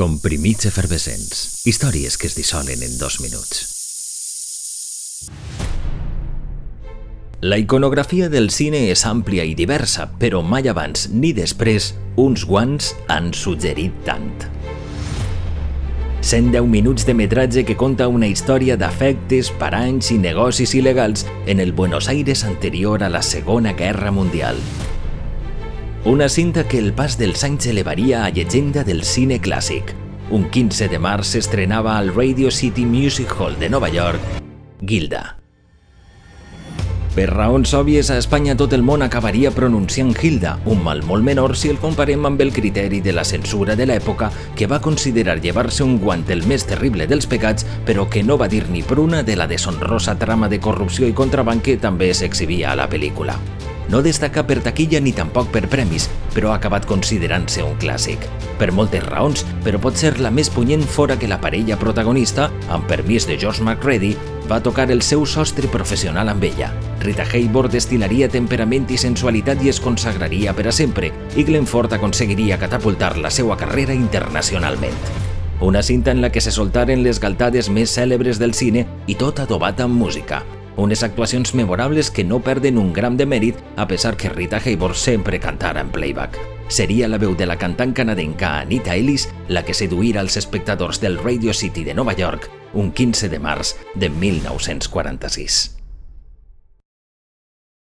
Comprimits efervescents. Històries que es dissolen en dos minuts. La iconografia del cine és àmplia i diversa, però mai abans ni després uns guants han suggerit tant. 110 minuts de metratge que conta una història d'afectes, paranys i negocis il·legals en el Buenos Aires anterior a la Segona Guerra Mundial. Una cinta que el pas dels anys elevaria a llegenda del cine clàssic. Un 15 de març s'estrenava al Radio City Music Hall de Nova York, Gilda. Per raons òbvies, a Espanya tot el món acabaria pronunciant Hilda, un mal molt menor si el comparem amb el criteri de la censura de l'època, que va considerar llevar-se un guant el més terrible dels pecats, però que no va dir ni pruna de la deshonrosa trama de corrupció i contraban que també s'exhibia a la pel·lícula. No destaca per taquilla ni tampoc per premis, però ha acabat considerant-se un clàssic. Per moltes raons, però pot ser la més punyent fora que la parella protagonista, amb permís de George McReady, va tocar el seu sostre professional amb ella. Rita Hayworth destilaria temperament i sensualitat i es consagraria per a sempre, i Glenford aconseguiria catapultar la seva carrera internacionalment. Una cinta en la que se soltaren les galtades més cèlebres del cine i tot adobat amb música. Unes actuacions memorables que no perden un gram de mèrit a pesar que Rita Hayworth sempre cantara en playback. Seria la veu de la cantant canadenca Anita Ellis la que seduïra als espectadors del Radio City de Nova York un 15 de març de 1946.